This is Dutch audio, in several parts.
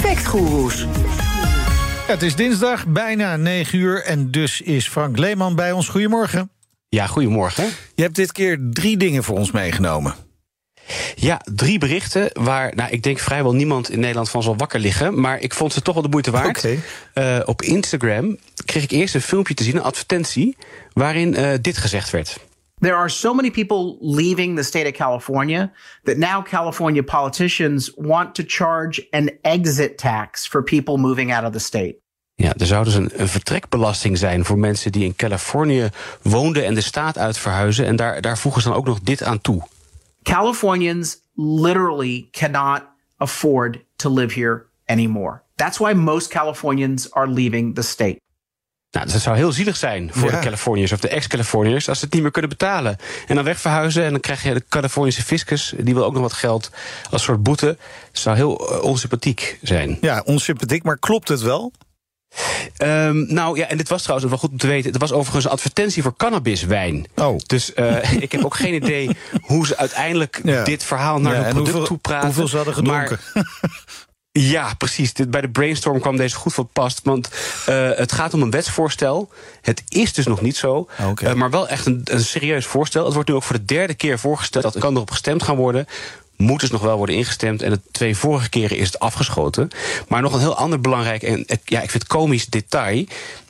Factgoeroes. Het is dinsdag, bijna 9 uur. En dus is Frank Leeman bij ons. Goedemorgen. Ja, goedemorgen. Je hebt dit keer drie dingen voor ons meegenomen. Ja, drie berichten waar nou, ik denk vrijwel niemand in Nederland van zal wakker liggen. Maar ik vond ze toch wel de moeite waard. Oké. Uh, op Instagram kreeg ik eerst een filmpje te zien, een advertentie, waarin uh, dit gezegd werd. There are so many people leaving the state of California that now California politicians want to charge an exit tax for people moving out of the state. Ja, er zou dus een, een, vertrekbelasting zijn voor mensen die in Californië woonden en de staat uit verhuizen. En daar, daar voegen ze dan ook nog dit aan toe. Californians literally cannot afford to live here anymore. That's why most Californians are leaving the state. Nou, dat zou heel zielig zijn voor Ja. de Californiërs of de ex-Californiërs als ze het niet meer kunnen betalen. En dan wegverhuizen en dan krijg je de Californische fiscus, die wil ook nog wat geld als soort boete. Dat zou heel eh, onsympathiek zijn. Ja, onsympathiek, maar klopt het wel? Ehm, nou ja, en dit was trouwens wel goed om te weten. Het was overigens een advertentie voor cannabiswijn. Oh. Dus eh, ik heb ook geen idee hoe ze uiteindelijk Ja. dit verhaal naar Ja, hun product hoeveel, toe praten. hoeveel ze hadden gedronken. Maar ja, precies. Bij de brainstorm kwam deze goed van pas. Want eh, het gaat om een wetsvoorstel. Het is dus nog niet zo. Oké. Eh, maar wel echt een, een serieus voorstel. Het wordt nu ook voor de derde keer voorgesteld. Dat kan erop gestemd gaan worden. Moet dus nog wel worden ingestemd. En de twee vorige keren is het afgeschoten. Maar nog een heel ander belangrijk en ja, ik vind het komisch detail.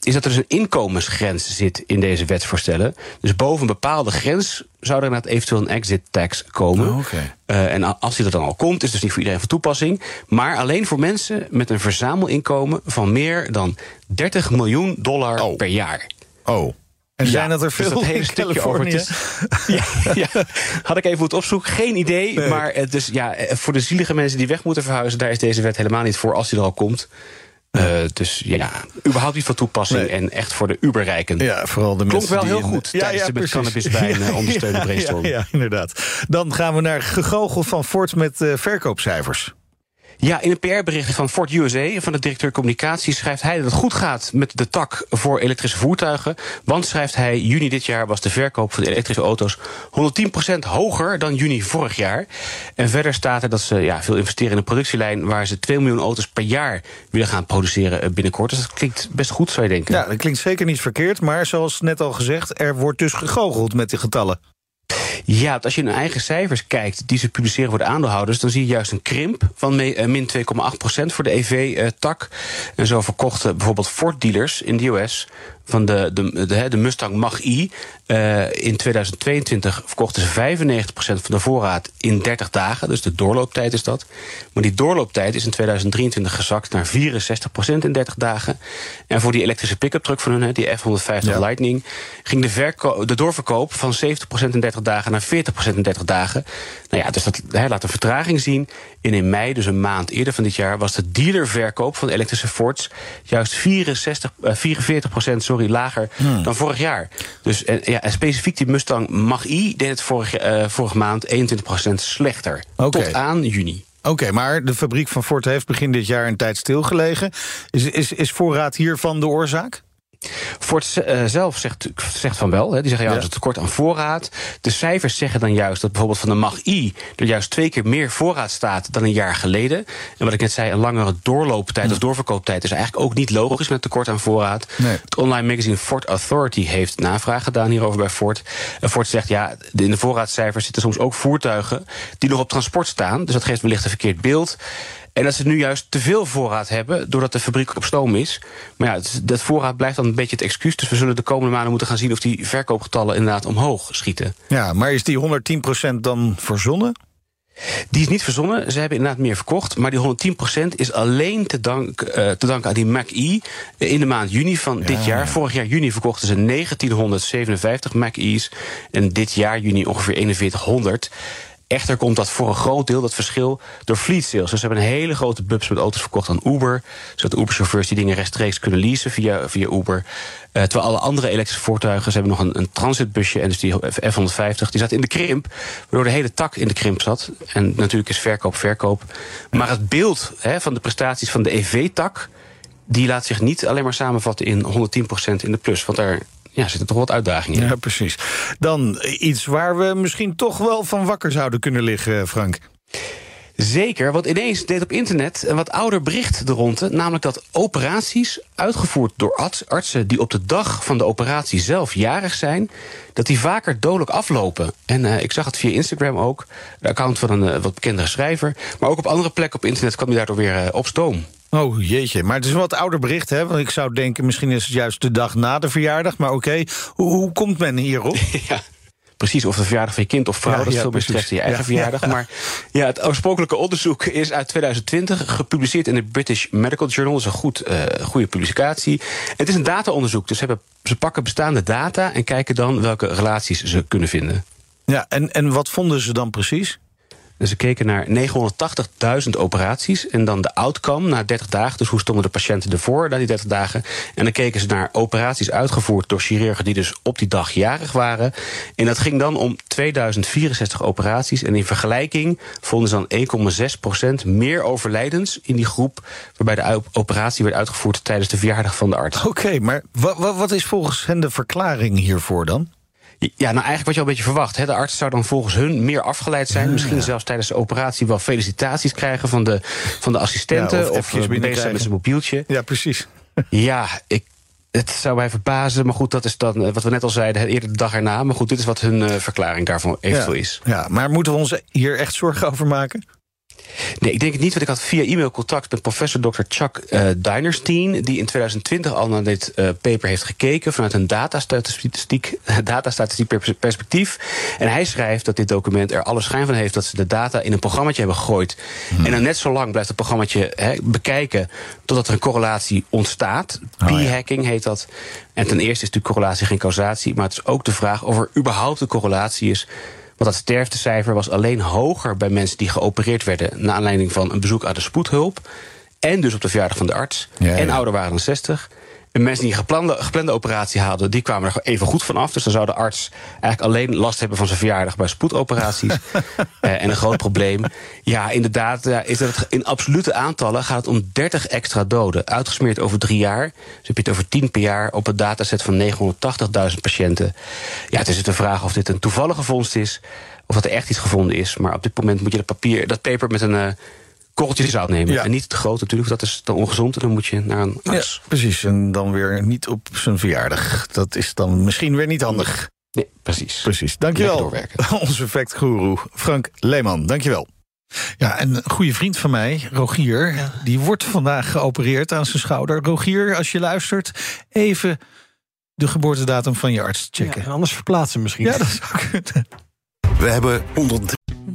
Is dat er dus een inkomensgrens zit in deze wetsvoorstellen. Dus boven een bepaalde grens zou er inderdaad eventueel een exit tax komen. Oh, oké. Eh, en als die er dan al komt, is het dus niet voor iedereen van toepassing. Maar alleen voor mensen met een verzamelinkomen van meer dan 30 miljoen dollar Oh. per jaar. Oh. En zijn dat er dus veel dat hele in stukje. Californië? Ja, ja, had ik even moeten opzoeken. Geen idee. Nee. Maar het is, ja, eh, voor de zielige mensen die weg moeten verhuizen, daar is deze wet helemaal niet voor als die er al komt. Eh, dus ja, überhaupt niet van toepassing Nee. en echt voor de uberrijken. Ja, vooral de Klonk mensen wel die heel in- goed tijdens de met eh, ondersteunde Ja, brainstorm. Ja, ja, inderdaad. Dan gaan we naar gegoochel van Ford met eh, verkoopcijfers. Ja, in een PR-bericht van Ford USA, van de directeur communicatie, schrijft hij dat het goed gaat met de tak voor elektrische voertuigen. Want, schrijft hij, juni dit jaar was de verkoop van de elektrische auto's 110% hoger dan juni vorig jaar. En verder staat er dat ze ja, veel investeren in een productielijn waar ze 2 miljoen auto's per jaar willen gaan produceren eh, binnenkort. Dus dat klinkt best goed, zou je denken. Ja, dat klinkt zeker niet verkeerd, maar zoals net al gezegd... er wordt dus gegoocheld met die getallen. Ja, want als je naar eigen cijfers kijkt die ze publiceren voor de aandeelhouders, dan zie je juist een krimp van eh, min 2,8% voor de EV-tak. En zo verkochten bijvoorbeeld Ford-dealers in de US van de, de, de, de Mustang Mach-E. eh, in 2022 verkochten ze 95% van de voorraad in 30 dagen. Dus de doorlooptijd is dat. Maar die doorlooptijd is in 2023 gezakt naar 64% in 30 dagen. En voor die elektrische pick-up truck van hun, die F-150 Ja. Lightning, ging de, de doorverkoop van 70% in 30 dagen naar 40% in 30 dagen. Nou ja, dus dat hè, laat een vertraging zien. En in mei, dus een maand eerder van dit jaar, was de dealerverkoop van elektrische Fords juist 64, eh, 44% sorry, lager dan vorig jaar. Dus en, ja, en specifiek die Mustang Mach-E deed het vorige, eh, vorige maand 21% slechter. Tot aan juni. Oké, maar de fabriek van Ford heeft begin dit jaar een tijd stilgelegen. Is, is, is voorraad hiervan de oorzaak? Ford eh, zelf zegt, zegt van wel. Hè. Die zeggen ja, er is een tekort aan voorraad. De cijfers zeggen dan juist dat bijvoorbeeld van de Mach-E... er juist twee keer meer voorraad staat dan een jaar geleden. En wat ik net zei, een langere doorlooptijd of doorverkooptijd... is eigenlijk ook niet logisch met tekort aan voorraad. Nee. Het online magazine Ford Authority heeft navraag gedaan hierover bij Ford. En Ford zegt ja, in de voorraadcijfers zitten soms ook voertuigen... die nog op transport staan. Dus dat geeft wellicht een verkeerd beeld. En dat ze nu juist te veel voorraad hebben, doordat de fabriek op stoom is. Maar ja, dat voorraad blijft dan een beetje het excuus. Dus we zullen de komende maanden moeten gaan zien of die verkoopgetallen inderdaad omhoog schieten. Ja, maar is die 110% dan verzonnen? Die is niet verzonnen. Ze hebben inderdaad meer verkocht. Maar die 110% is alleen te, dank, eh, te danken aan die Mac-E in de maand juni van dit jaar. Vorig jaar juni verkochten ze 1957 Mac-E's. En dit jaar juni ongeveer 4100. Echter komt dat voor een groot deel, dat verschil, door fleet sales. Dus ze hebben een hele grote bubs met auto's verkocht aan Uber. Zodat Uber-chauffeurs die dingen rechtstreeks kunnen leasen via, via Uber. Uh, terwijl alle andere elektrische voertuigen, ze hebben nog een, een transitbusje en dus die F-150, die zat in de krimp, waardoor de hele tak in de krimp zat. En natuurlijk is verkoop verkoop. Maar het beeld hè, van de prestaties van de EV-tak, die laat zich niet alleen maar samenvatten in 110% in de plus. Want daar ja, zitten toch wat uitdagingen in. Ja, precies. Dan iets waar we misschien toch wel van wakker zouden kunnen liggen, Frank. Zeker, want ineens deed op internet een wat ouder bericht de ronde. Namelijk dat operaties uitgevoerd door artsen die op de dag van de operatie zelf jarig zijn, dat die vaker dodelijk aflopen. En uh, ik zag het via Instagram ook, de account van een uh, wat bekendere schrijver. Maar ook op andere plekken op internet kwam hij daardoor weer uh, op stoom. Oh jeetje, maar het is een wat ouder bericht, hè? Want ik zou denken, misschien is het juist de dag na de verjaardag. Maar oké, okay. hoe, hoe komt men hierop? ja precies of de verjaardag van je kind of vrouw. Ja, dat is veel meer stress dan je eigen verjaardag. Maar ja, het oorspronkelijke onderzoek is uit 2020 gepubliceerd in de British Medical Journal. Dat is een goed, uh, goede publicatie. Het is een dataonderzoek, dus hebben, ze pakken bestaande data en kijken dan welke relaties ze kunnen vinden. Ja, en, en wat vonden ze dan precies? Dus ze keken naar 980.000 operaties. En dan de outcome na 30 dagen. Dus hoe stonden de patiënten ervoor na die 30 dagen. En dan keken ze naar operaties uitgevoerd door chirurgen die dus op die dag jarig waren. En dat ging dan om 2064 operaties. En in vergelijking vonden ze dan 1,6% meer overlijdens in die groep. Waarbij de operatie werd uitgevoerd tijdens de verjaardag van de arts. Oké, maar wat is volgens hen de verklaring hiervoor dan? Ja, nou eigenlijk wat je al een beetje verwacht. Hè. De arts zou dan volgens hun meer afgeleid zijn. Misschien zelfs tijdens de operatie wel felicitaties krijgen van de, van de assistenten. Ja, of of eh, bezig zijn met zijn mobieltje. Ja, precies. ja, ik, het zou mij verbazen, maar goed, dat is dan eh, wat we net al zeiden, eerder de dag erna. Maar goed, dit is wat hun uh, verklaring daarvan eventueel is. Ja, maar moeten we ons hier echt zorgen over maken? Nee, ik denk het niet, want ik had via e-mail contact met professor Dr. Chuck uh, Dinerstein, die in 2020 al naar dit uh, paper heeft gekeken vanuit een datastatistiek, datastatistiek perspectief. En hij schrijft dat dit document er alle schijn van heeft dat ze de data in een programmaatje hebben gegooid. Hmm. En dan net zo lang blijft het programmaatje he, bekijken totdat er een correlatie ontstaat. Oh, P-hacking heet dat. En ten eerste is natuurlijk correlatie geen causatie, maar het is ook de vraag of er überhaupt een correlatie is want dat sterftecijfer was alleen hoger bij mensen die geopereerd werden. naar aanleiding van een bezoek aan de spoedhulp. En dus op de verjaardag van de arts. en ouder waren dan 60. En mensen die een geplande, geplande operatie hadden, die kwamen er even goed van af. Dus dan zou de arts eigenlijk alleen last hebben van zijn verjaardag bij spoedoperaties. uh, en een groot probleem. Ja, inderdaad, ja, is dat in absolute aantallen gaat het om 30 extra doden. Uitgesmeerd over drie jaar. Dus heb je het over 10 per jaar op een dataset van 980.000 patiënten. Ja, het is de vraag of dit een toevallige vondst is. Of dat er echt iets gevonden is. Maar op dit moment moet je dat papier, dat paper met een. Uh, korreltjes zout nemen. En niet te groot natuurlijk, dat is dan ongezond. En dan moet je naar een arts. Ja, precies. En dan weer niet op zijn verjaardag. Dat is dan misschien weer niet handig. Nee, precies. Precies. Dankjewel. Onze effectguru Frank Leeman. Dankjewel. Ja, en een goede vriend van mij, Rogier, die wordt vandaag geopereerd aan zijn schouder. Rogier, als je luistert, even de geboortedatum van je arts checken. Ja, anders verplaatsen misschien. Ja, dat zou kunnen. We hebben 100